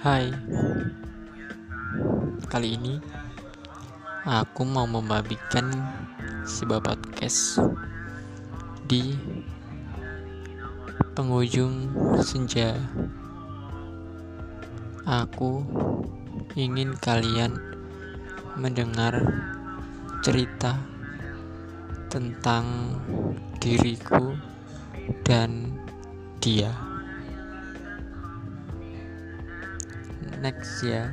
Hai, kali ini aku mau membagikan sebuah podcast di penghujung senja. Aku ingin kalian mendengar cerita tentang diriku dan dia. Next ya.